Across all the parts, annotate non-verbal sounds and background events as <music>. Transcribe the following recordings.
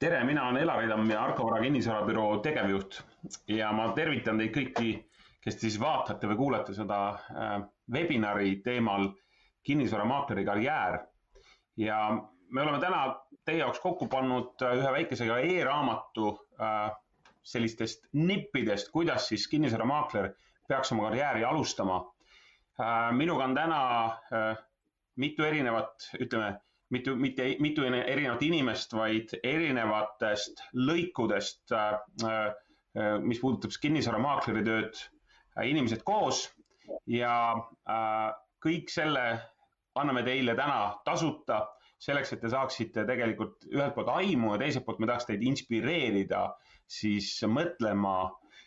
tere, mina olen Elari Tamm ja Arko Vara kinnisvarabüroo tegevjuht ja ma tervitan teid kõiki, kes siis vaatate või kuulate seda äh, webinari teemal kinnisvaramaakleri karjäär. ja me oleme täna teie jaoks kokku pannud äh, ühe väikese ka e-raamatu äh, sellistest nippidest, kuidas siis kinnisvaramaakler peaks oma karjääri alustama. Minuga on täna mitu erinevat, ütleme mitu, mitte mitu erinevat inimest, vaid erinevatest lõikudest, äh, äh, mis puudutab kinnisvaramaakleri tööd, äh, inimesed koos ja kõik selle anname teile täna tasuta selleks, et te saaksite tegelikult ühelt poolt aimu ja teiselt poolt me tahaks teid inspireerida siis mõtlema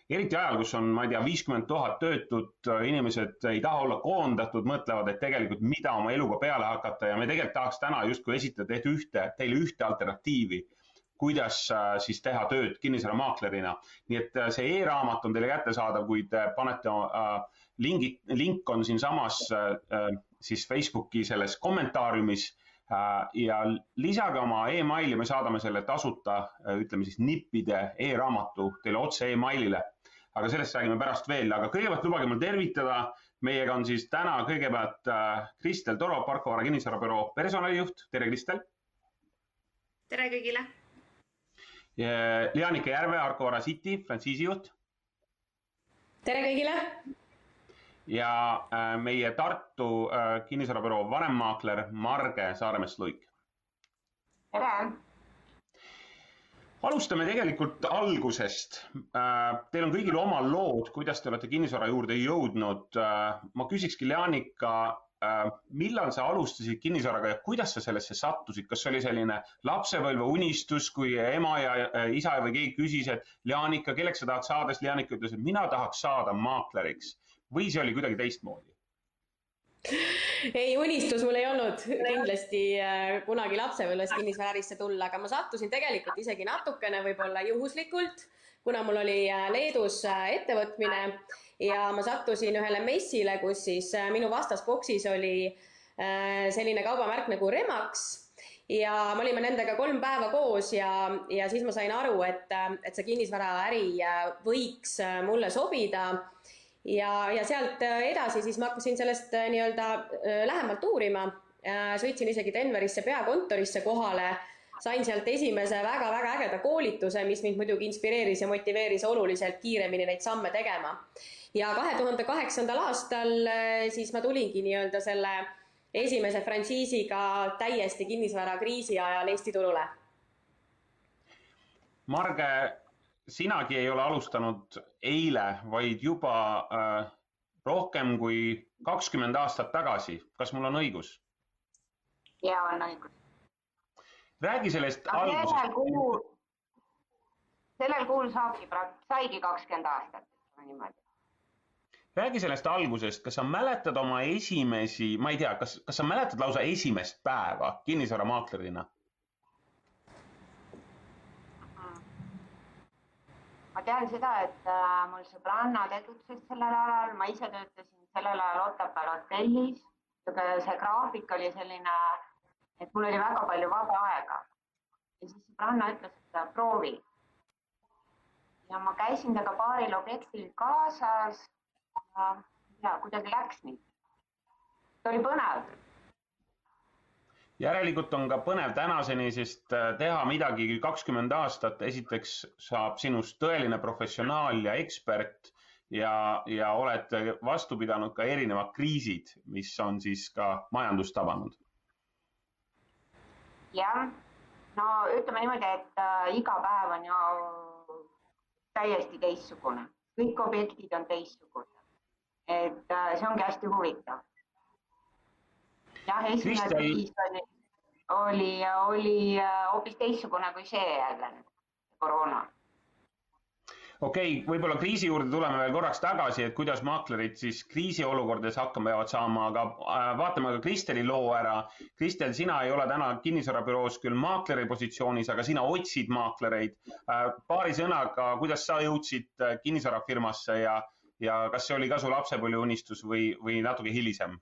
eriti ajal, kus on, ma ei tea, viiskümmend tuhat töötut, inimesed ei taha olla koondatud, mõtlevad, et tegelikult mida oma eluga peale hakata. Ja me tegelikult tahaks täna justkui esitada ühte, teile ühte alternatiivi kuidas äh, siis teha tööd kinnisvaramaaklerina. nii et äh, see e-raamat on teile kättesaadav, kui te panete äh, lingi, link on siinsamas äh, siis Facebooki selles kommentaariumis. Äh, ja lisage oma emaili, me saadame selle tasuta, ütleme siis nippide e-raamatu teile otse emailile aga sellest räägime pärast veel, aga kõigepealt lubage mul tervitada. meiega on siis täna kõigepealt äh, Kristel Toro, Parko Vara kinnisvarabüroo personalijuht. tere, Kristel. tere kõigile. Leanika Järve, Arko Vara City frantsiisijuht. tere kõigile. ja äh, meie Tartu äh, kinnisvarabüroo vanemmaakler Marge Saaremäest-Luik. tere alustame tegelikult algusest. Äh, teil on kõigil oma lood, kuidas te olete kinnisvara juurde jõudnud. Äh, ma küsikski, Leanika, äh, millal sa alustasid kinnisvaraga ja kuidas sa sellesse sattusid, kas see oli selline lapsepõlve unistus, kui ema ja isa või keegi küsis, et Leanika, kelleks sa tahad saada, siis Leanika ütles, et mina tahaks saada maakleriks või see oli kuidagi teistmoodi? <laughs> ei, unistus mul ei olnud. Kindlasti äh, kunagi lapsepõlves kinnisvaraärisse tulla, aga ma sattusin tegelikult isegi natukene võib-olla juhuslikult, kuna mul oli äh, Leedus äh, ettevõtmine ja ma sattusin ühele messile, kus siis minu vastas boksis oli selline kaubamärk nagu Remax ja me olime nendega kolm päeva koos ja, ja siis ma sain aru, et, et see kinnisvaraäri võiks mulle sobida ja, ja sealt äh, edasi siis ma hakkasin sellest äh, nii-öelda äh, lähemalt uurima. sõitsin isegi Denverisse peakontorisse kohale, sain sealt esimese väga-väga ägeda koolituse, mis mind muidugi inspireeris ja motiveeris oluliselt kiiremini neid samme tegema. ja kahe tuhande kaheksandal aastal siis ma tulingi nii-öelda selle esimese frantsiisiga täiesti kinnisvarakriisi ajal Eesti turule. Marge sinagi ei ole alustanud eile, vaid juba äh, rohkem kui kakskümmend aastat tagasi. kas mul on õigus? ja on õigus. räägi sellest no, algusest. sellel kuul, sellel kuul saabki, saigi kakskümmend aastat, niimoodi. räägi sellest algusest, kas sa mäletad oma esimesi, ma ei tea, kas, kas sa mäletad lausa esimest päeva kinnisvaramaaklerina? Ma tean seda, et äh, mul sõbranna tegutses sellel ajal, ma ise töötasin sellel ajal Otepääl hotellis. see graafik oli selline, et mul oli väga palju vaba aega. ja siis sõbranna ütles, et proovi. ja ma käisin temaga paaril objektil kaasas ja, ja kuidagi läks nii. see oli põnev järelikult on ka põnev tänaseni, sest äh, teha midagi kakskümmend aastat, esiteks saab sinust tõeline professionaal ja ekspert ja, ja oled vastu pidanud ka erinevad kriisid, mis on siis ka majandust tabanud. jah, no ütleme niimoodi, et äh, iga päev on ju täiesti teistsugune, kõik objektid on teistsugused. et äh, see ongi hästi huvitav jah, esimene kriis oli, oli, oli äh, hoopis teistsugune kui see jälle, koroona okei okay,, võib-olla kriisi juurde tuleme veel korraks tagasi, et kuidas maaklerid siis kriisiolukordades hakkama peavad saama, aga äh, vaatame ka Kristeli loo ära. Kristel, sina ei ole täna kinnisvarabüroos küll maakleri positsioonis, aga sina otsid maaklereid. Äh, paari sõnaga, kuidas sa jõudsid kinnisvarafirmasse ja, ja kas see oli ka su lapsepõlveunistus või, või natuke hilisem?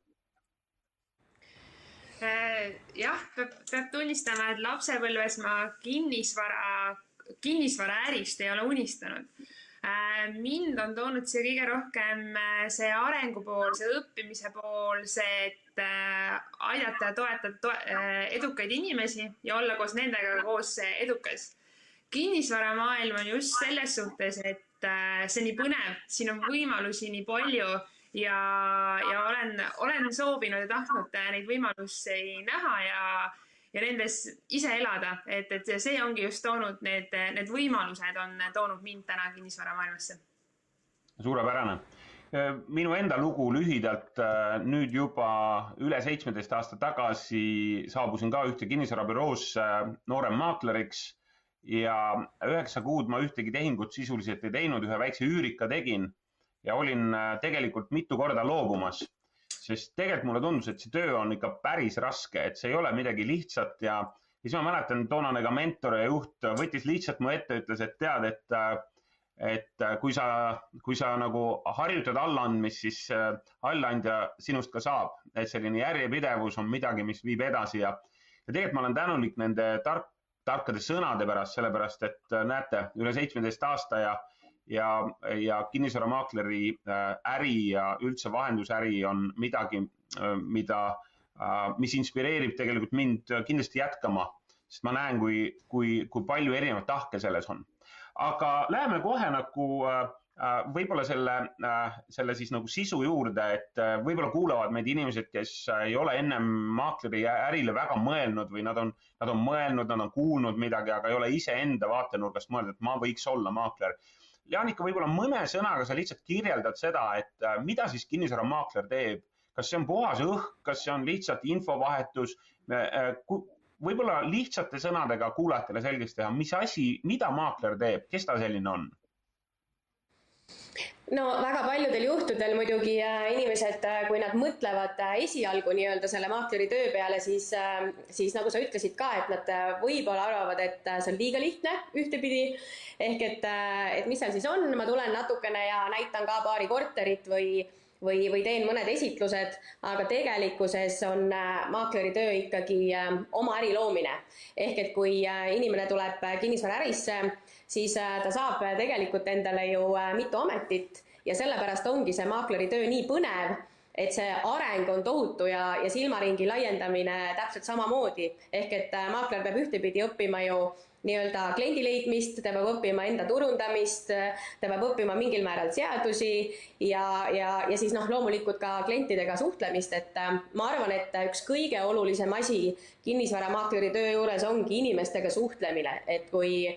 Äh, jah, peab, peab tunnistama, et lapsepõlves ma kinnisvara kinnisvaraärist ei ole unistanud. mind on toonud siia kõige rohkem see arengu pool, see õppimise pool, see, et aidata ja toetada to edukaid inimesi ja olla koos nendega koos edukas. kinnisvaramaailm on just selles suhtes, et see on nii põnev, siin on võimalusi nii palju ja, ja olen, olen soovinud ja tahtnud neid võimalusi näha ja, ja nendes ise elada, et, et see ongi just toonud need, need võimalused on toonud mind täna kinnisvaramaailmasse. suurepärane. minu enda lugu lühidalt, nüüd juba üle seitsmeteist aasta tagasi saabusin ka ühte kinnisvarabüroosse nooremmaakleriks ja üheksa kuud ma ühtegi tehingut sisuliselt ei teinud, ühe väikse üürika tegin ja olin äh, tegelikult mitu korda loobumas, sest tegelikult mulle tundus, et see töö on ikka päris raske, et see ei ole midagi lihtsat ja siis ma mäletan, toonane ka mentor ja juht võttis lihtsalt mu ette, ütles, et tead, et äh, et äh, kui sa, kui sa nagu harjutad allaandmist, siis allaandja sinust ka saab, et selline järjepidevus on midagi, mis viib edasi ja, ja tegelikult ma olen tänulik nende tark, tarkade sõnade pärast, sellepärast et näete, üle seitsmeteist aasta ja ja, ja kinnisvaramaakleri äh, äri ja üldse vahendusäri on midagi, äh, mida, äh, mis inspireerib tegelikult mind kindlasti jätkama, sest ma näen, kui, kui, kui palju erinevaid tahke selles on. aga läheme kohe nagu võib-olla selle, selle siis nagu sisu juurde, et võib-olla kuulavad meid inimesed, kes ei ole ennem maakleri ärile väga mõelnud või nad on, nad on mõelnud, nad on kuulnud midagi, aga ei ole iseenda vaatenurgast mõelnud, et ma võiks olla maakler Jaanika, võib-olla mõne sõnaga sa lihtsalt kirjeldad seda, et äh, mida siis kinnisvaramaakler teeb, kas see on puhas õhk, kas see on lihtsalt infovahetus? Äh, võib-olla lihtsate sõnadega kuulajatele selgeks teha, mis asi, mida maakler teeb, kes ta selline on? No väga paljudel juhtudel muidugi äh, inimesed, äh, kui nad mõtlevad äh, esialgu nii-öelda selle maakleri töö peale, siis, siis nagu sa ütlesid ka, et nad võib-olla arvavad, et see on liiga lihtne ühtepidi. ehk et, et mis seal siis on, ma tulen natukene ja näitan ka paari korterit või, või, või teen mõned esitlused, aga tegelikkuses on maakleri töö ikkagi oma äri loomine. ehk et kui inimene tuleb kinnisvaraärisse siis äh, ta saab äh, tegelikult endale ju äh, mitu ametit ja sellepärast ongi see maakleri töö nii põnev, et see areng on tohutu ja, ja silmaringi laiendamine täpselt samamoodi. ehk et maakler peab ühtepidi õppima ju nii-öelda kliendi leidmist, ta peab õppima enda turundamist, ta peab õppima mingil määral seadusi ja, ja, ja siis noh, loomulikult ka klientidega suhtlemist, et ma arvan, et üks kõige olulisem asi kinnisvaramaakleri töö juures ongi inimestega suhtlemine, et kui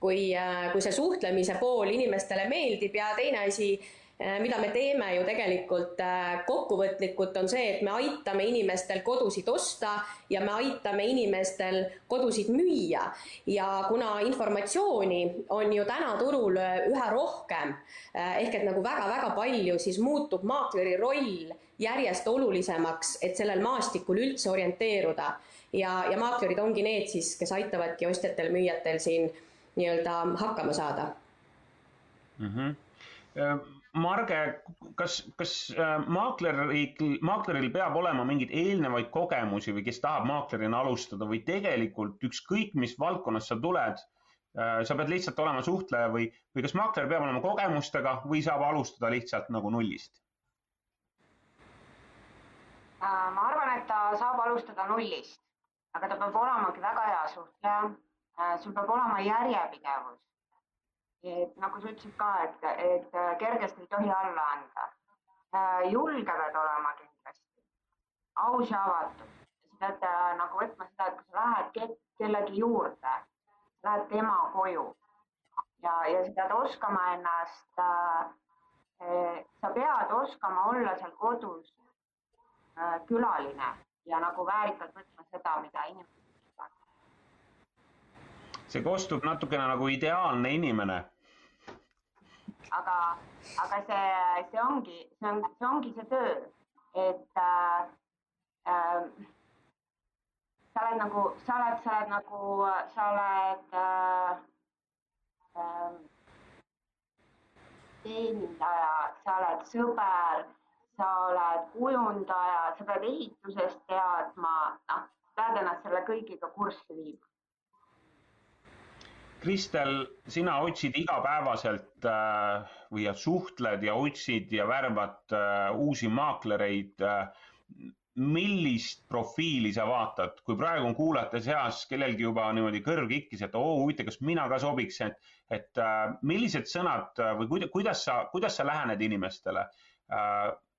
kui, äh, kui see suhtlemise pool inimestele meeldib ja teine asi, äh, mida me teeme ju tegelikult äh, kokkuvõtlikult, on see, et me aitame inimestel kodusid osta ja me aitame inimestel kodusid müüa. ja kuna informatsiooni on ju täna turul üha rohkem, ehk et nagu väga-väga palju, siis muutub maakleri roll järjest olulisemaks, et sellel maastikul üldse orienteeruda. ja, ja maaklerid ongi need siis, kes aitavadki ostjatel-müüjatel siin nii-öelda hakkama saada mm. -hmm. Marge, kas, kas äh, maakleri, maakleril peab olema mingeid eelnevaid kogemusi või kes tahab maaklerina alustada või tegelikult ükskõik, mis valdkonnast sa tuled, äh, sa pead lihtsalt olema suhtleja või, või kas maakler peab olema kogemustega või saab alustada lihtsalt nagu nullist? ma arvan, et ta saab alustada nullist, aga ta peab olemagi väga hea suhtleja sul peab olema järjepidevus. et nagu sa ütlesid ka, et, et äh, kergesti ei tohi alla anda. Äh, julge pead olema kindlasti, aus ja avatud. sa pead nagu võtma seda, et kui sa lähed kellegi juurde, lähed tema koju ja, ja sa pead oskama ennast äh,, sa pead oskama olla seal kodus äh, külaline ja nagu väärikalt võtma seda, mida inimesed see kostub natukene nagu ideaalne inimene. aga, aga see, see ongi, see on, see ongi see töö, et äh, äh, sa oled nagu, sa oled, sa oled nagu, sa oled äh, äh, teenindaja, sa oled sõber, sa oled kujundaja, sa pead ehitusest teadma, noh, pead ennast selle kõigiga kurssi viima Kristel, sina otsid igapäevaselt äh, või suhtled ja otsid ja värvad äh, uusi maaklereid. millist profiili sa vaatad, kui praegu on kuulajate seas kellelgi juba niimoodi kõrv kikkis, et oo huvitav, kas mina ka sobiks, et, et millised sõnad või kuidas, kuidas sa, kuidas sa lähened inimestele?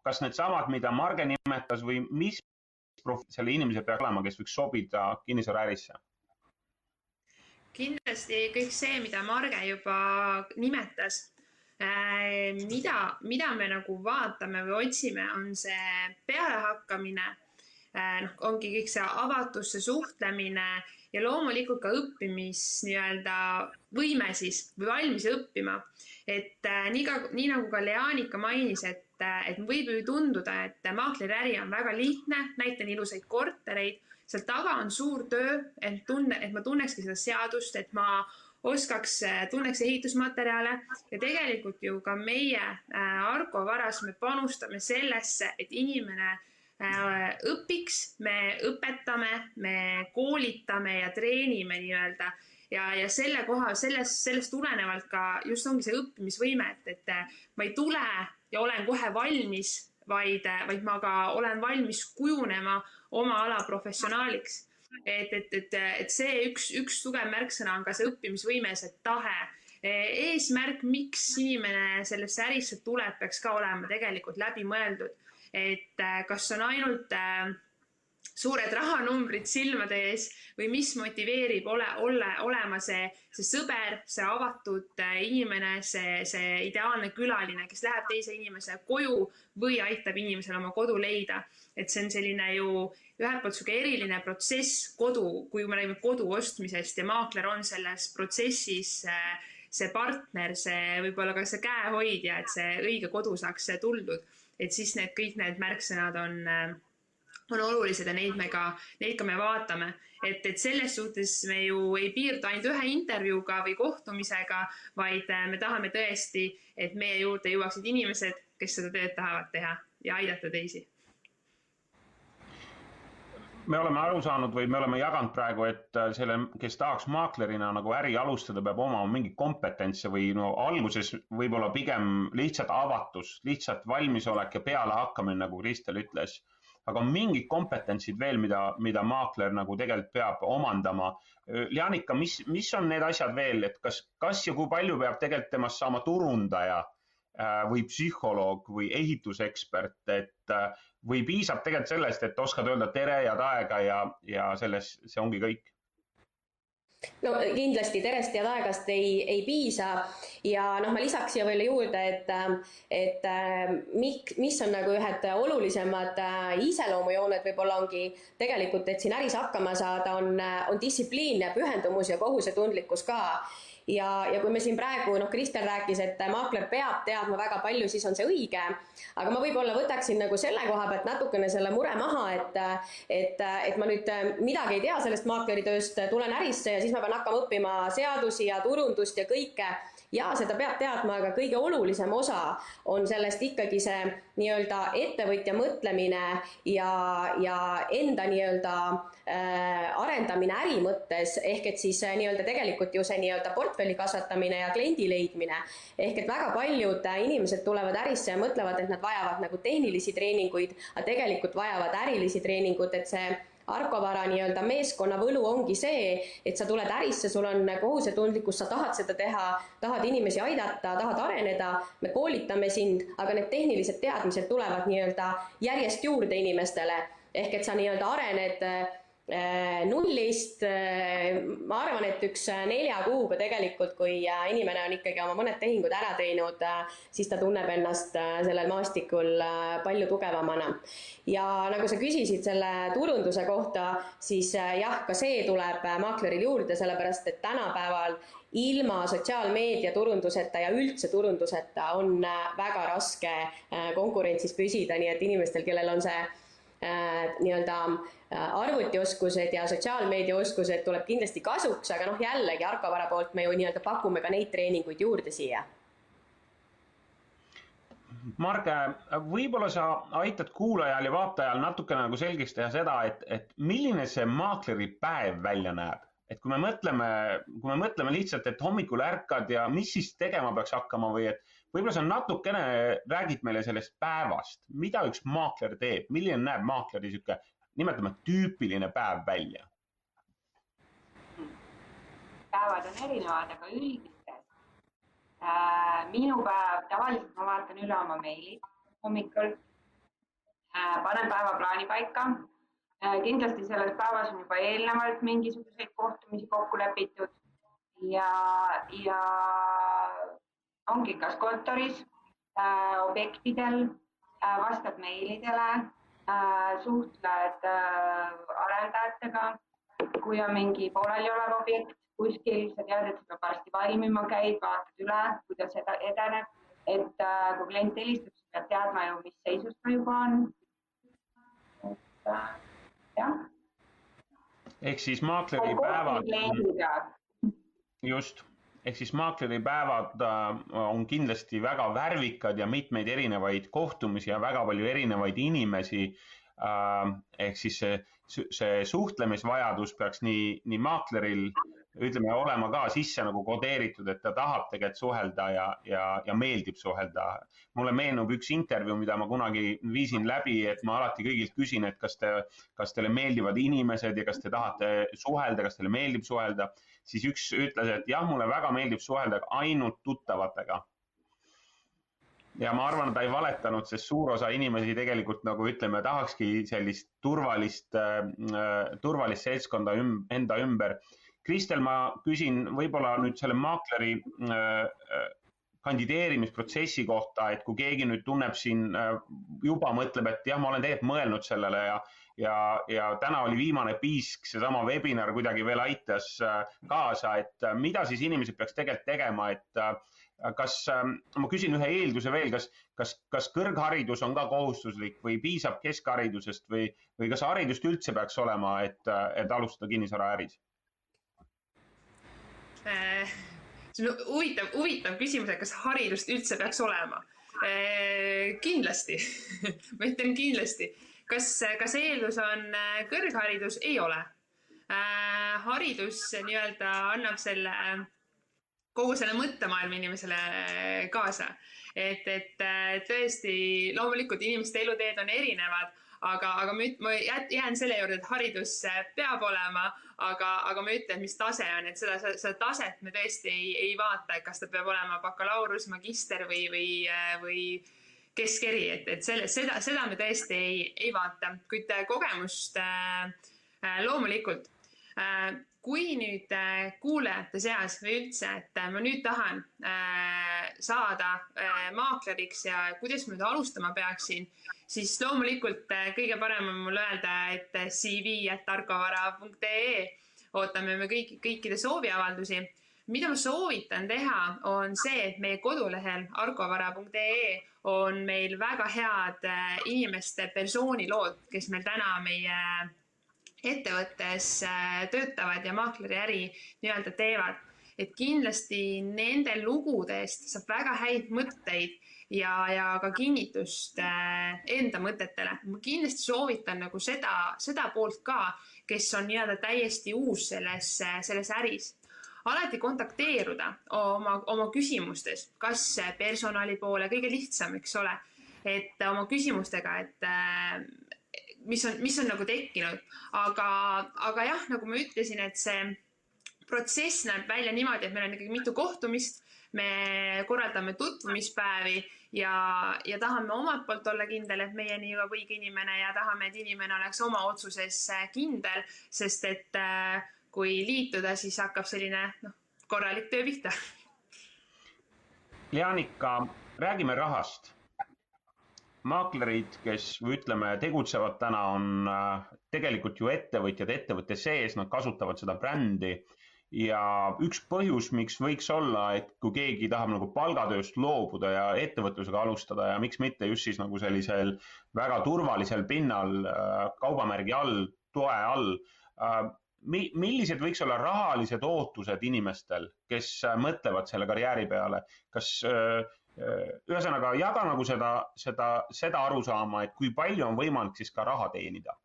kas needsamad, mida Marge nimetas või mis selle inimese peaks olema, kes võiks sobida kinnisvaraärisse? Kindlasti kõik see, mida Marge juba nimetas, äh, mida, mida me nagu vaatame või otsime, on see pealehakkamine. Äh, noh, ongi kõik see avatus, see suhtlemine ja loomulikult ka õppimis nii-öelda võime siis või valmis õppima. et äh, nii ka, nii nagu ka Leanika mainis, et, et võib ju tunduda, et maakleriäri on väga lihtne, näitan ilusaid kortereid seal taga on suur töö, et tunne, et ma tunnekski seda seadust, et ma oskaks, tunneks ehitusmaterjale. Ja tegelikult ju ka meie äh, Argo varas me panustame sellesse, et inimene äh, õpiks, me õpetame, me koolitame ja treenime nii-öelda. Ja, ja selle koha, sellest, sellest tulenevalt ka just ongi see õppimisvõime, et, et ma ei tule ja olen kohe valmis, vaid, vaid ma ka olen valmis kujunema oma ala professionaaliks. et, et, et, et see üks, üks tugev märksõna on ka see õppimisvõime, see tahe. eesmärk, miks inimene sellesse ärisse tuleb, peaks ka olema tegelikult läbi mõeldud. et kas on ainult äh, suured rahanumbrid silmade ees või mis motiveerib ole, olla, olema see, see sõber, see avatud äh, inimene, see, see ideaalne külaline, kes läheb teise inimese koju või aitab inimesel oma kodu leida. Et see on selline ju ühelt poolt sihuke eriline protsess kodu, kui me räägime kodu ostmisest ja maakler on selles protsessis see partner, see võib-olla ka see käehoidja, et see õige kodu saaks tuldud, et siis need kõik need märksõnad on, on olulised ja neid me ka, neid ka me vaatame et, et selles suhtes me ju ei piirdu ainult ühe intervjuuga või kohtumisega, vaid me tahame tõesti, et meie juurde jõuaksid inimesed, kes seda tööd tahavad teha ja aidata teisi me oleme aru saanud või me oleme jaganud praegu, et äh, selle, kes tahaks maaklerina nagu äri alustada, peab omama mingit kompetentsi või no alguses võib-olla pigem lihtsalt avatus, lihtsalt valmisolek ja pealehakkamine, nagu Kristel ütles. Aga on mingid kompetentsid veel, mida, mida maakler nagu tegelikult peab omandama. Janika, mis, mis on need asjad veel, et kas, kas ja kui palju peab tegelikult temast saama turundaja äh, või psühholoog või ehitusekspert, et äh, või piisab tegelikult sellest, et oskad öelda tere, head aega ja, ja selles, see ongi kõik? No kindlasti terest head aegast ei, ei piisa. Ja noh, ma lisaks siia veel juurde, et, et mik, mis on nagu ühed olulisemad äh, iseloomujooned võib-olla ongi tegelikult, et siin äris hakkama saada, on, on distsipliin ja pühendumus ja kohusetundlikkus ka ja, ja kui me siin praegu, noh, Kristel rääkis, et maakler peab teadma väga palju, siis on see õige, aga ma võib-olla võtaksin nagu selle koha pealt natukene selle mure maha, et et, et ma nüüd midagi ei tea sellest maakleritööst, tulen ärisse ja siis ma pean hakkama õppima seadusi ja turundust ja kõike ja seda peab teadma, aga kõige olulisem osa on sellest ikkagi see nii-öelda ettevõtja mõtlemine ja, ja enda nii-öelda äh, arendamine äri mõttes, ehk et siis äh, nii-öelda tegelikult ju see nii-öelda portfelli kasvatamine ja kliendi leidmine. ehk et väga paljud äh, inimesed tulevad ärisse ja mõtlevad, et nad vajavad nagu tehnilisi treeninguid, aga tegelikult vajavad ärilisi treeningut, et see Arkovara nii-öelda meeskonna võlu ongi see, et sa tuled ärisse, sul on kohusetundlikkus, sa tahad seda teha, tahad inimesi aidata, tahad areneda, me koolitame sind, aga need tehnilised teadmised tulevad nii-öelda järjest juurde inimestele. ehk et sa nii-öelda arened nullist, äh, ma arvan, et üks äh, nelja kuuga tegelikult, kui inimene on ikkagi oma mõned tehingud ära teinud, siis ta tunneb ennast sellel maastikul palju tugevamana. ja nagu sa küsisid selle turunduse kohta, siis jah, ka see tuleb maakleril juurde, sellepärast et tänapäeval ilma sotsiaalmeedia turunduseta ja üldse turunduseta on väga raske konkurentsis püsida, nii et inimestel, kellel on see nii-öelda äh, arvutioskused ja sotsiaalmeediaoskused tuleb kindlasti kasuks, aga noh, jällegi Arkovara poolt me ju nii-öelda pakume ka neid treeninguid juurde siia. Marge, võib-olla sa aitad kuulajal ja vaatajal natukene nagu selgeks teha seda, et, et milline see maakleri päev välja näeb, et kui me mõtleme, kui me mõtleme lihtsalt, et hommikul ärkad ja mis siis tegema peaks hakkama või et võib-olla sa natukene räägid meile sellest päevast, mida üks maakler teeb, milline näeb maakleri niisugune, nimetame tüüpiline päev välja? päevad on erinevad, aga üldiselt äh, minu päev, tavaliselt ma vaatan üle oma meilid hommikul äh,, panen päevaplaani paika äh,. kindlasti selles päevas on juba eelnevalt mingisuguseid kohtumisi kokku lepitud ja, ja ongi kas kontoris äh,, objektidel äh,, vastad meilidele äh,, suhtled äh, arendajatega, kui on mingi pooleliolev objekt kuskil, sa tead, et see peab varsti valmima, käid, vaatad üle, kuidas edeneb, et äh, kui klient helistab, siis pead teadma ju, mis seisus ta juba on. et äh, jah. ehk siis maakleri päevad. just ehk siis maakleripäevad äh, on kindlasti väga värvikad ja mitmeid erinevaid kohtumisi ja väga palju erinevaid inimesi. Äh, ehk siis see, see suhtlemisvajadus peaks nii, nii maakleril ütleme, olema ka sisse nagu kodeeritud, et ta tahab tegelikult suhelda ja, ja, ja meeldib suhelda. mulle meenub üks intervjuu, mida ma kunagi viisin läbi, et ma alati kõigilt küsin, et kas te, kas teile meeldivad inimesed ja kas te tahate suhelda, kas teile meeldib suhelda. Siis üks ütles, et jah, mulle väga meeldib suhelda ainult tuttavatega. Ja ma arvan, ta ei valetanud, sest suur osa inimesi tegelikult nagu ütleme, tahakski sellist turvalist äh,, turvalist seltskonda üm, enda ümber. Kristel, ma küsin võib-olla nüüd selle maakleri äh, äh, kandideerimisprotsessi kohta, et kui keegi nüüd tunneb siin, äh, juba mõtleb, et jah, ma olen tegelikult mõelnud sellele ja, ja, ja täna oli viimane piisk, seesama webinar kuidagi veel aitas kaasa, et mida siis inimesed peaks tegelikult tegema, et kas, ma küsin ühe eelduse veel, kas, kas, kas kõrgharidus on ka kohustuslik või piisab keskharidusest või, või kas haridust üldse peaks olema, et, et alustada kinnisvaraäris? Äh, see on huvitav, huvitav küsimus, et kas haridust üldse peaks olema. Äh, kindlasti <laughs> ma ütlen kindlasti. Kas, kas eeldus on äh, kõrgharidus? ei ole. haridus nii-öelda annab selle, kogu selle mõttemaailma inimesele kaasa. et, et tõesti, loomulikult inimeste eluteed on erinevad aga, aga ma, ma jään selle juurde, et haridus peab olema, aga, aga ma ütlen, mis tase on, et seda, seda taset me tõesti ei, ei vaata, et kas ta peab olema bakalaureus, magister või, või, või keskeri, et, et selle, seda, seda me tõesti ei, ei vaata, kuid kogemust äh, loomulikult. Äh, kui nüüd äh, kuulajate seas või üldse, et ma nüüd tahan äh, saada äh, maakleriks ja kuidas ma nüüd alustama peaksin, siis loomulikult äh, kõige parem on mul öelda, et äh, cv.tarkovara.ee ootame me kõiki, kõikide sooviavaldusi. Mida ma soovitan teha, on see, et meie kodulehel arkovara.ee on meil väga head äh, inimeste persoonilood, kes meil täna meie ettevõttes töötavad ja maakleriäri nii-öelda teevad. et kindlasti nende lugudest saab väga häid mõtteid ja, ja ka kinnitust äh, enda mõtetele. ma kindlasti soovitan nagu seda, seda poolt ka, kes on nii-öelda täiesti uus selles, selles äris alati kontakteeruda oma, oma küsimustes, kas personali poole, kõige lihtsam, eks ole, et oma küsimustega, et äh, mis on, mis on nagu tekkinud, aga, aga jah, nagu ma ütlesin, et see protsess näeb välja niimoodi, et meil on ikkagi mitu kohtumist, me korraldame tutvumispäevi ja, ja tahame omalt poolt olla kindel, et meieni jõuab õige inimene ja tahame, et inimene oleks oma otsuses kindel, sest et äh, kui liituda, siis hakkab selline noh, korralik töö pihta. Jaanika, räägime rahast. maaklerid, kes või ütleme, tegutsevad täna, on äh, tegelikult ju ettevõtjad ettevõtte sees, nad kasutavad seda brändi ja üks põhjus, miks võiks olla, et kui keegi tahab nagu palgatööst loobuda ja ettevõtlusega alustada ja miks mitte just siis nagu sellisel väga turvalisel pinnal äh, kaubamärgi all, toe all. Äh, mi-, millised võiks olla rahalised ootused inimestel, kes äh, mõtlevad selle karjääri peale, kas ühesõnaga jaga nagu seda, seda, seda arusaama, et kui palju on võimalik siis ka raha teenida.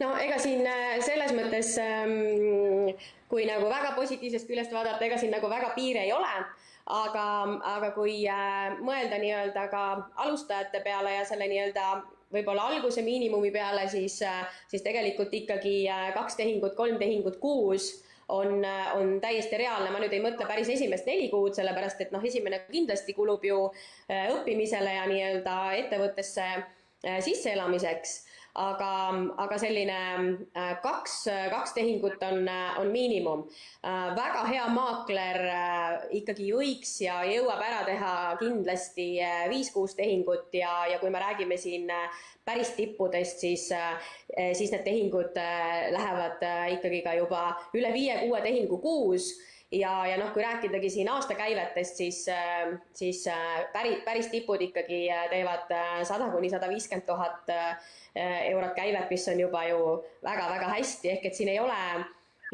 No ega siin äh, selles mõttes, ähm, kui nagu väga positiivsest küljest vaadata, ega siin nagu väga piire ei ole, aga, aga kui äh, mõelda nii-öelda ka alustajate peale ja selle nii-öelda võib-olla alguse miinimumi peale, siis, äh, siis tegelikult ikkagi kaks tehingut, kolm tehingut kuus on, on täiesti reaalne, ma nüüd ei mõtle päris esimest neli kuud, sellepärast et noh, esimene kindlasti kulub ju õppimisele ja nii-öelda ettevõttesse sisseelamiseks aga, aga selline äh, kaks, kaks tehingut on, on miinimum. Äh, väga hea maakler äh, ikkagi võiks ja jõuab ära teha kindlasti viis-kuus tehingut ja, ja kui me räägime siin päris tippudest, siis, siis need tehingud lähevad ikkagi ka juba üle viie-kuue tehingu kuus ja, ja noh, kui rääkidagi siin aastakäivetest, siis, siis päris, päris tipud ikkagi teevad sada kuni sada viiskümmend tuhat Äh, eurot käivet, mis on juba ju väga-väga hästi, ehk et siin ei ole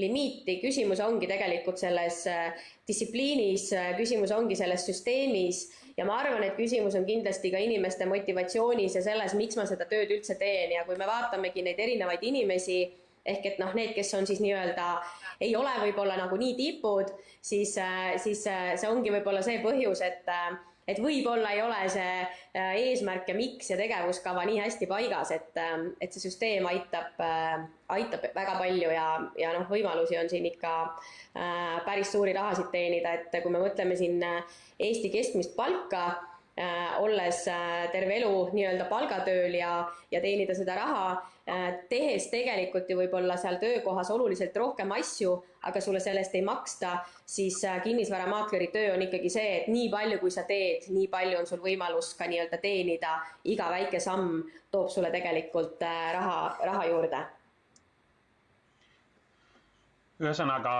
limiiti, küsimus ongi tegelikult selles äh, distsipliinis, äh, küsimus ongi selles süsteemis. Ja ma arvan, et küsimus on kindlasti ka inimeste motivatsioonis ja selles, miks ma seda tööd üldse teen. Ja kui me vaatamegi neid erinevaid inimesi, ehk et noh, need, kes on siis nii-öelda, ei ole võib-olla nagu nii tipud, siis, siis see ongi võib-olla see põhjus, et et võib-olla ei ole see äh, eesmärk ja miks ja tegevuskava nii hästi paigas, et, ähm, et see süsteem aitab, äh, aitab väga palju ja, ja noh, võimalusi on siin ikka äh, päris suuri rahasid teenida, et kui me mõtleme siin Eesti keskmist palka, olles terve elu nii-öelda palgatööl ja, ja teenida seda raha, tehes tegelikult ju võib-olla seal töökohas oluliselt rohkem asju, aga sulle sellest ei maksta, siis äh, kinnisvaramaakleri töö on ikkagi see, et nii palju, kui sa teed, nii palju on sul võimalus ka nii-öelda teenida, iga väike samm toob sulle tegelikult äh, raha, raha juurde. ühesõnaga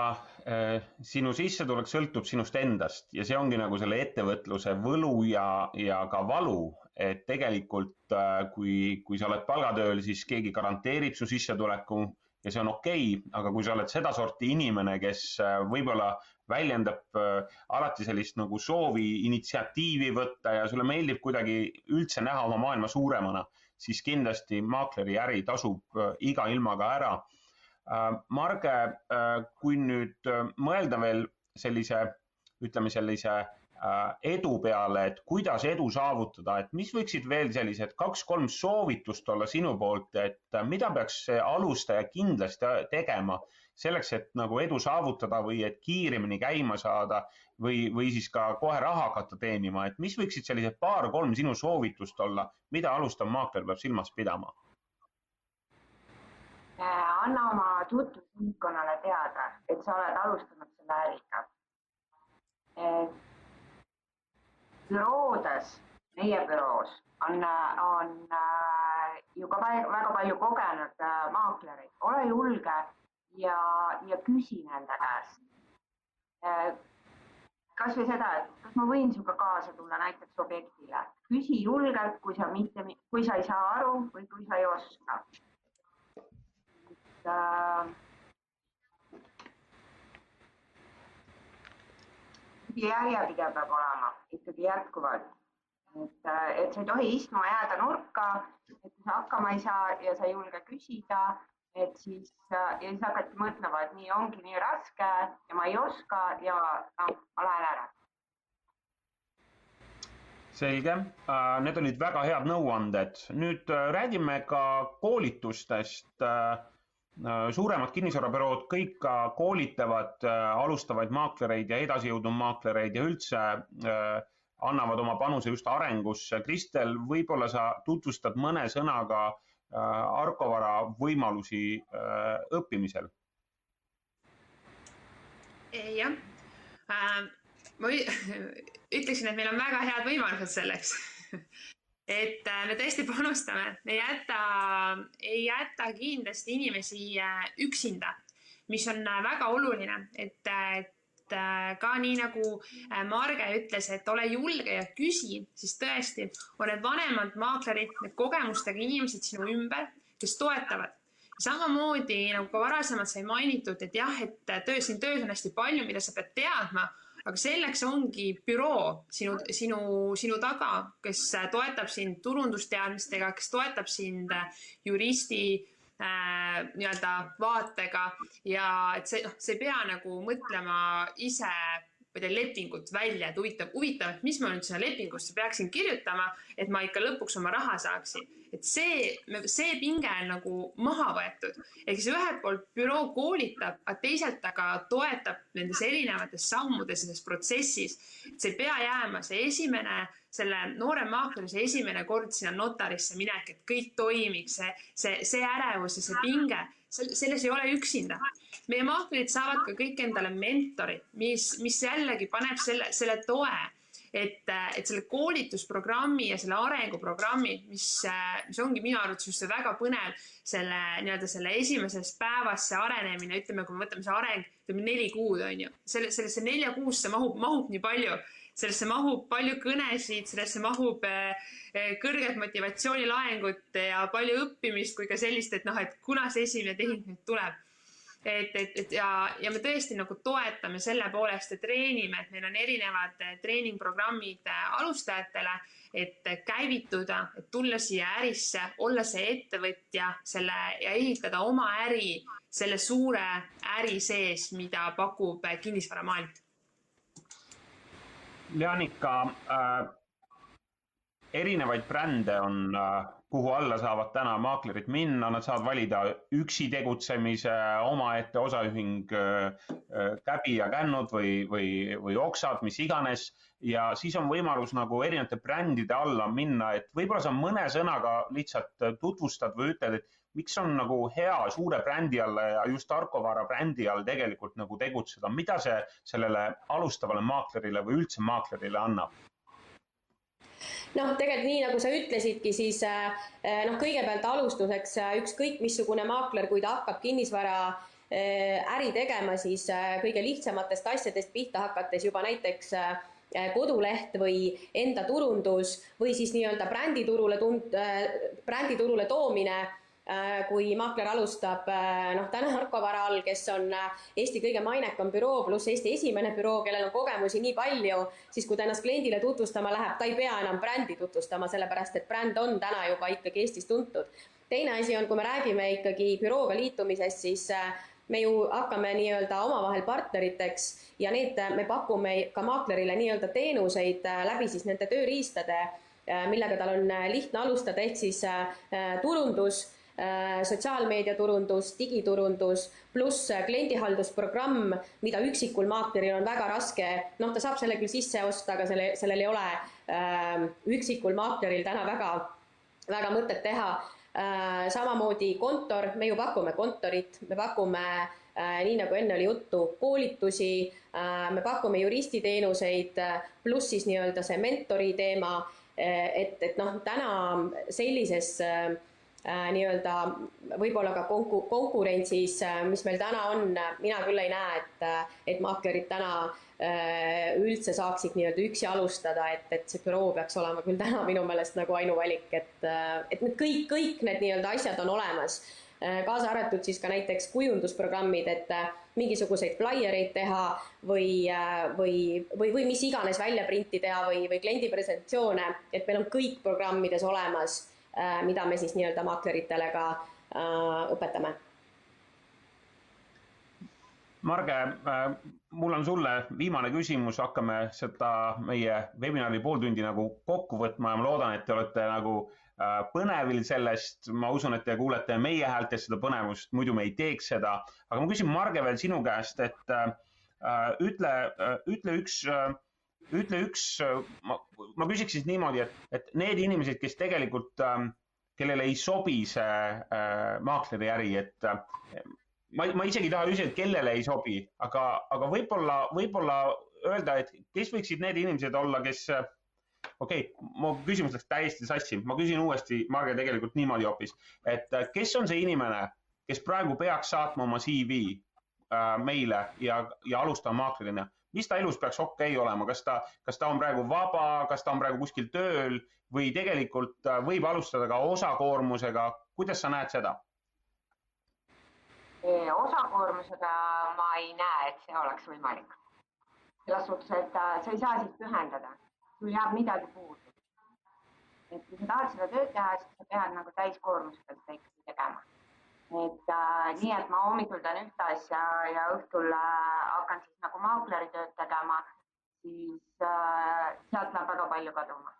äh, sinu sissetulek sõltub sinust endast ja see ongi nagu selle ettevõtluse võlu ja, ja ka valu, et tegelikult kui, kui sa oled palgatööl, siis keegi garanteerib su sissetuleku ja see on okei okay,, aga kui sa oled sedasorti inimene, kes äh, võib-olla väljendab äh, alati sellist nagu soovi initsiatiivi võtta ja sulle meeldib kuidagi üldse näha oma maailma suuremana, siis kindlasti maakleri äri tasub äh, iga ilmaga ära. Marge, kui nüüd mõelda veel sellise, ütleme sellise Äh, edu peale, et kuidas edu saavutada, et mis võiksid veel sellised kaks-kolm soovitust olla sinu poolt, et äh, mida peaks alustaja kindlasti tegema selleks, et nagu edu saavutada või et kiiremini käima saada või, või siis ka kohe raha hakata teenima, et mis võiksid sellised paar-kolm sinu soovitust olla, mida alustav maakler peab silmas pidama? Äh, anna oma tutvusringkonnale teada, et sa oled alustanud selle äriga. et büroodes, meie büroos on, on äh, ju ka väga palju kogenud äh, maaklereid, ole julge ja, ja küsi nende käest. Äh, kasvõi seda, et kas ma võin sinuga kaasa tulla näiteks objektile, küsi julgelt, kui sa mitte, kui sa ei saa aru või kui sa ei oska. et äh, järjepidev peab olema ikkagi jätkuvalt. et, et sa ei tohi istuma jääda nurka, et kui sa hakkama ei saa ja sa ei julge küsida, et siis ja siis hakati mõtlema, et nii ongi nii raske ja ma ei oska ja noh, ma lähen ära. selge, äh, need olid väga head nõuanded. nüüd äh, räägime ka koolitustest äh, suuremad kinnisvarabürood kõik ka koolitavad alustavaid maaklereid ja edasijõudnud maaklereid ja üldse annavad oma panuse just arengusse. Kristel, võib-olla sa tutvustad mõne sõnaga Arkovara võimalusi õppimisel? jah, ma <laughs> ütleksin, et meil on väga head võimalused selleks <laughs> et äh, me tõesti <laughs> panustame, me ei jäta, ei jäta kindlasti inimesi äh, üksinda, mis on äh, väga oluline, et, et ka nii nagu Marge ütles, et ole julge ja küsi, siis tõesti on need vanemad maaklerid, need kogemustega inimesed sinu ümber, kes toetavad. Samamoodi nagu ka varasemalt sai mainitud, et jah, et töö, siin töös on hästi palju, mida sa pead teadma, aga selleks ongi büroo sinu, sinu, sinu taga, kes toetab sind turundusteadmistega, kes toetab sind juristi äh, nii-öelda vaatega. Ja et see, noh, sa ei pea nagu mõtlema ise ei tea, lepingut välja, et huvitav, huvitav, et mis ma nüüd sinna lepingusse peaksin kirjutama, et ma ikka lõpuks oma raha saaksin. et see, see pinge on nagu maha võetud. ehk siis ühelt poolt büroo koolitab, aga teisalt ta ka toetab nendes erinevates sammudes selles protsessis. see ei pea jääma see esimene selle noore maakleri see esimene kord sinna notarisse minek, et kõik toimiks, see, see, see ärevus ja see pinge, selles ei ole üksinda. meie maaklerid saavad ka kõik endale mentorid, mis, mis jällegi paneb selle, selle toe, et, et selle koolitusprogrammi ja selle arenguprogrammi, mis, mis ongi minu arvates just see väga põnev, selle nii-öelda selle esimesest päevast see arenemine, ütleme, kui me võtame see areng, ütleme neli kuud on ju, selle, sellesse nelja kuusse mahub, mahub nii palju sellesse mahub palju kõnesid, sellesse mahub eh, eh, kõrget motivatsioonilaengut ja palju õppimist kui ka sellist, et noh, et kuna see esimene tehing nüüd tuleb. et, et, et ja, ja me tõesti nagu toetame selle poolest ja treenime, et meil on erinevad eh, treeningprogrammid alustajatele, et käivituda, et tulla siia ärisse, olla see ettevõtja, selle ja ehitada oma äri selle suure äri sees, mida pakub kinnisvaramaailm Leanika äh,, erinevaid brände on äh,, kuhu alla saavad täna maaklerid minna, nad saavad valida üksi tegutsemise, omaette osaühing käbi ja kännud või, või, või oksad, mis iganes. ja siis on võimalus nagu erinevate brändide alla minna, et võib-olla sa mõne sõnaga lihtsalt tutvustad või ütled, et miks on nagu hea suure brändi alla ja just tarkvara brändi all tegelikult nagu tegutseda, mida see sellele alustavale maaklerile või üldse maaklerile annab? Noh, tegelikult nii nagu sa ütlesidki, siis äh, äh, noh, kõigepealt alustuseks äh, ükskõik missugune maakler, kui ta hakkab kinnisvara äri tegema, siis kõige lihtsamatest asjadest pihta hakates juba näiteks koduleht või enda turundus või siis nii-öelda bränditurule tund-, bränditurule toomine Äh, kui maakler alustab äh, noh, täna Harkovara all, kes on äh, Eesti kõige mainekam büroo, pluss Eesti esimene büroo, kellel on kogemusi nii palju, siis kui ta ennast kliendile tutvustama läheb, ta ei pea enam brändi tutvustama, sellepärast et bränd on täna juba ikkagi Eestis tuntud. teine asi on, kui me räägime ikkagi bürooga liitumisest, siis me ju hakkame nii-öelda omavahel partneriteks ja need, me pakume ka maaklerile nii-öelda teenuseid läbi siis nende tööriistade, millega tal on lihtne alustada, ehk siis turundus Äh, sotsiaalmeediaturundus, digiturundus pluss kliendihaldusprogramm, mida üksikul maakleril on väga raske, noh, ta saab selle küll sisse osta, aga selle, sellel ei ole äh, üksikul maakleril täna väga, väga mõtet teha äh,. samamoodi kontor, me ju pakume kontorit, me pakume äh, nii nagu enne oli juttu, koolitusi äh,, me pakume juristiteenuseid äh,, pluss siis nii-öelda see mentori teema äh,, et, et noh, täna sellises äh, Äh, nii-öelda võib-olla ka konku-, konkurentsis, äh, mis meil täna on, mina küll ei näe, et, äh, et maaklerid täna üldse saaksid nii-öelda üksi alustada, et, et see büroo peaks olema küll täna minu meelest nagu ainuvalik, et, et need kõik, kõik need nii-öelda asjad on olemas. kaasa arvatud siis ka näiteks kujundusprogrammid, et mingisuguseid flaiereid teha või, või, või, või mis iganes väljaprinti teha või, või kliendi presentatsioone, et meil on kõik programmides olemas Äh, mida me siis nii-öelda maakleritele ka äh, õpetame. Marge, äh, mul on sulle viimane küsimus, hakkame seda meie webinari pool tundi nagu kokku võtma ja ma loodan, et te olete nagu põnevil sellest, ma usun, et te kuulete meie häältest seda põnevust, muidu me ei teeks seda. aga ma küsin, Marge, veel sinu käest, et äh, ütle, ütle üks äh, ütle üks, ma, ma küsiks siis niimoodi, et, et need inimesed, kes tegelikult äh,, kellele ei sobi see äh, maakleri äri, et äh, ma, ma isegi ei taha küsida, et kellele ei sobi, aga, aga võib-olla, võib-olla öelda, et kes võiksid need inimesed olla, kes äh, okei okay,, mu küsimus läks täiesti sassi, ma küsin uuesti, Marge, tegelikult niimoodi hoopis, et äh, kes on see inimene, kes praegu peaks saatma oma CV äh, meile ja, ja alustama maaklerina mis ta elus peaks okei okay olema, kas ta, kas ta on praegu vaba, kas ta on praegu kuskil tööl või tegelikult äh, võib alustada ka osakoormusega, kuidas sa näed seda? osakoormusega ma ei näe, et see oleks võimalik. selles suhtes, et äh, sa ei saa siis pühendada, sul jääb midagi puudu. et kui sa tahad seda tööd teha, siis sa pead nagu täiskoormusega seda ikkagi tegema. et äh, nii, et ma hommikul teen ühte asja ja õhtul äh, hakkan siis nagu maakleri tööd tegema, siis äh, sealt läheb väga palju kaduma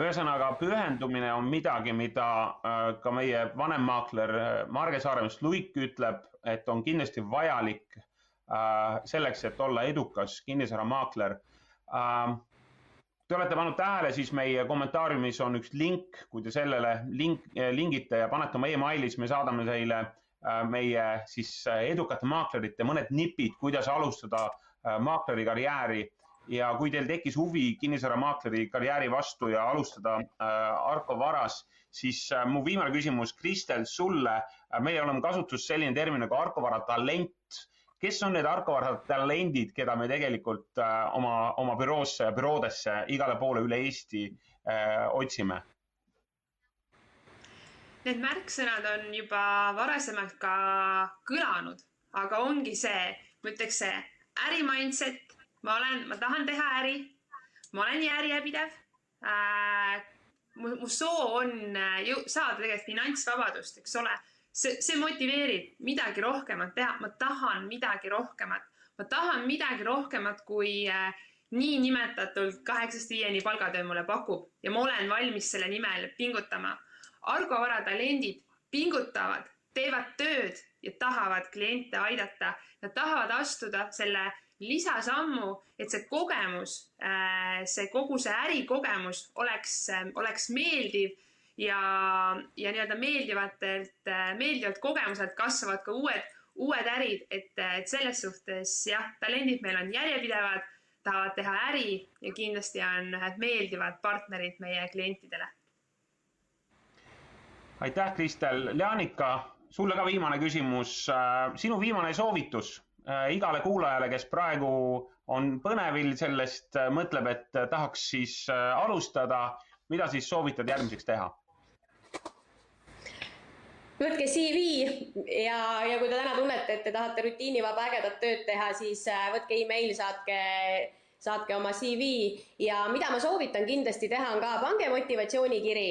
ühesõnaga, pühendumine on midagi, mida äh, ka meie vanem maakler äh, Marge Saaremast Luik ütleb, et on kindlasti vajalik äh, selleks, et olla edukas kinnisvaramaakler. Te olete pannud tähele, siis meie kommentaariumis on üks link, kui te sellele link, lingite ja panete oma emaili, siis me saadame teile meie siis edukate maaklerite mõned nipid, kuidas alustada maakleri karjääri ja kui teil tekkis huvi kinnisvaramaakleri karjääri vastu ja alustada äh, Arko Varas, siis äh, mu viimane küsimus, Kristel, sulle äh,. meie oleme kasutuses selline termin nagu Arko Vara talent. kes on need Arko Vara talendid, keda me tegelikult äh, oma, oma büroosse ja büroodesse igale poole üle Eesti äh, otsime? Need märksõnad on juba varasemalt ka kõlanud, aga ongi see, ma ütleks see ärimindset, ma olen, ma tahan teha äri, ma olen järjepidev äh,. mu, mu soov on äh, ju, saada tegelikult finantsvabadust, eks ole. see, see motiveerib midagi rohkemat teha, ma tahan midagi rohkemat, ma tahan midagi rohkemat, kui äh, niinimetatult kaheksast viieni palgatöö mulle pakub ja ma olen valmis selle nimel pingutama. Argo Vara talendid pingutavad, teevad tööd ja tahavad kliente aidata. Nad tahavad astuda selle lisasammu, et see kogemus, äh, see kogu see ärikogemus oleks, oleks meeldiv ja, ja nii-öelda meeldivatelt, äh, meeldivalt kogemuselt kasvavad ka uued, uued ärid, et, et selles suhtes jah, talendid meil on järjepidevad, tahavad teha äri ja kindlasti on ühed meeldivad partnerid meie klientidele. Aitäh, Kristel. Leanika, sulle ka viimane küsimus. sinu viimane soovitus Äh, igale kuulajale, kes praegu on põnevil sellest, äh, mõtleb, et äh, tahaks siis alustada, mida siis soovitad järgmiseks teha? võtke CV ja, ja kui te täna tunnete, et te tahate rutiinivaba ägedat tööd teha, siis võtke email, saatke, saatke oma CV ja mida ma soovitan kindlasti teha, on ka, pange motivatsioonikiri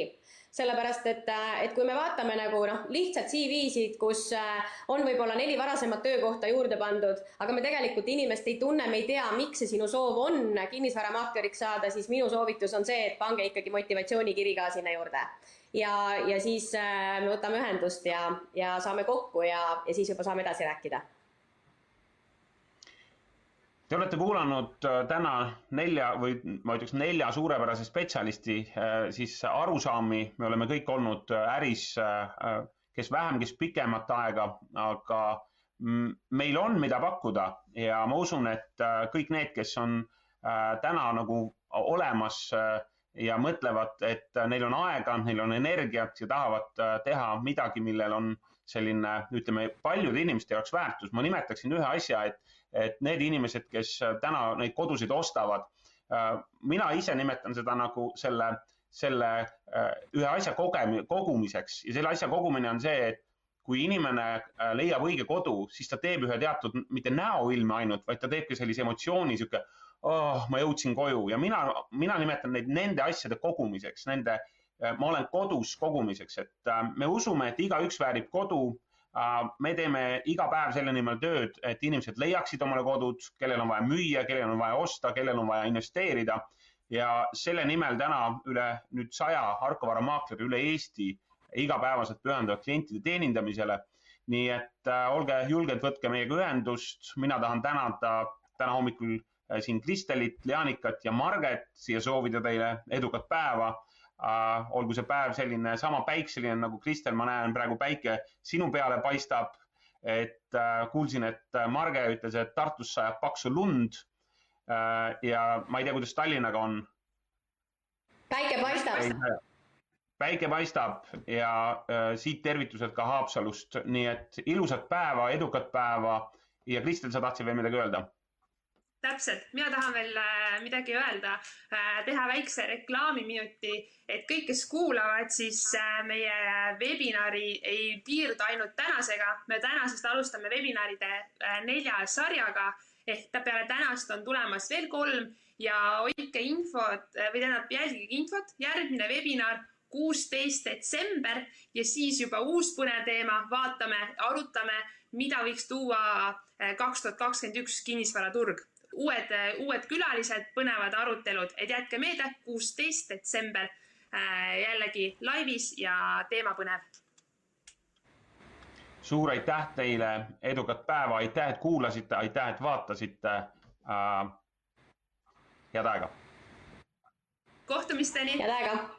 sellepärast et, äh, et kui me vaatame nagu noh, lihtsalt CV-sid, kus äh, on võib-olla neli varasemat töökohta juurde pandud, aga me tegelikult inimest ei tunne, me ei tea, miks see sinu soov on kinnisvaramaakeriks saada, siis minu soovitus on see, et pange ikkagi motivatsioonikiri ka sinna juurde. ja, ja siis äh, me võtame ühendust ja, ja saame kokku ja, ja siis juba saame edasi rääkida Te olete kuulanud äh, täna nelja või ma ütleks nelja suurepärase spetsialisti äh, siis arusaami, me oleme kõik olnud äh, äris, kes vähem, kes pikemat aega, aga meil on, mida pakkuda ja ma usun, et kõik need, kes on täna nagu olemas ja mõtlevad, et neil on aega, neil on energiat ja tahavad teha midagi, millel on selline, ütleme, paljude inimeste jaoks väärtus. ma nimetaksin ühe asja, et et need inimesed, kes äh, täna neid kodusid ostavad, äh, mina ise nimetan seda nagu selle, selle äh, ühe asja kogem-, kogumiseks. Ja selle asja kogumine on see, et kui inimene leiab õige kodu, siis ta teeb ühe teatud, mitte näoilme ainult, vaid ta teeb ka sellise emotsiooni, sihuke, oh, ma jõudsin koju. Ja mina, mina nimetan neid nende asjade kogumiseks, nende, ma olen kodus kogumiseks, et me usume, et igaüks väärib kodu me teeme iga päev selle nimel tööd, et inimesed leiaksid omale kodud, kellel on vaja müüa, kellel on vaja osta, kellel on vaja investeerida. ja selle nimel täna üle nüüd saja Harkovara maakleri üle Eesti igapäevaselt pühenduvad klientide teenindamisele. nii et äh, olge julged, võtke meiega ühendust, mina tahan tänada täna hommikul äh, siin Kristelit, Leanikat ja Marget siia soovida teile edukat päeva olgu see päev selline sama päikseline nagu Kristel, ma näen praegu päike sinu peale paistab. et uh, kuulsin, et Marge ütles, et Tartus sajab paksu lund ja ma ei tea, kuidas Tallinnaga on. päike paistab. päike paistab ja siit tervitused ka Haapsalust, nii et ilusat päeva, edukat päeva ja Kristel, sa tahtsid veel midagi öelda? Täpselt, mina tahan veel äh, midagi öelda, äh, teha väikse reklaamiminuti, et kõik, kes kuulavad, siis äh, meie webinari ei piirdu ainult tänasega. me tänasest alustame webinaride nelja sarjaga. Ehk peale tänast on tulemas veel kolm. Ja hoidke infot või tähendab, jälgige infot. järgmine webinar kuusteist detsember. Ja siis juba uus põnev teema, vaatame, arutame, mida võiks tuua kaks tuhat kakskümmend üks kinnisvaraturg. Uued, äh, uued külalised, põnevad arutelud, et jätke meelde, kuusteist detsember jällegi laivis ja teema põnev. suur aitäh teile, edukat päeva, aitäh, et kuulasite, aitäh, et vaatasite äh,. head aega. kohtumisteni. head aega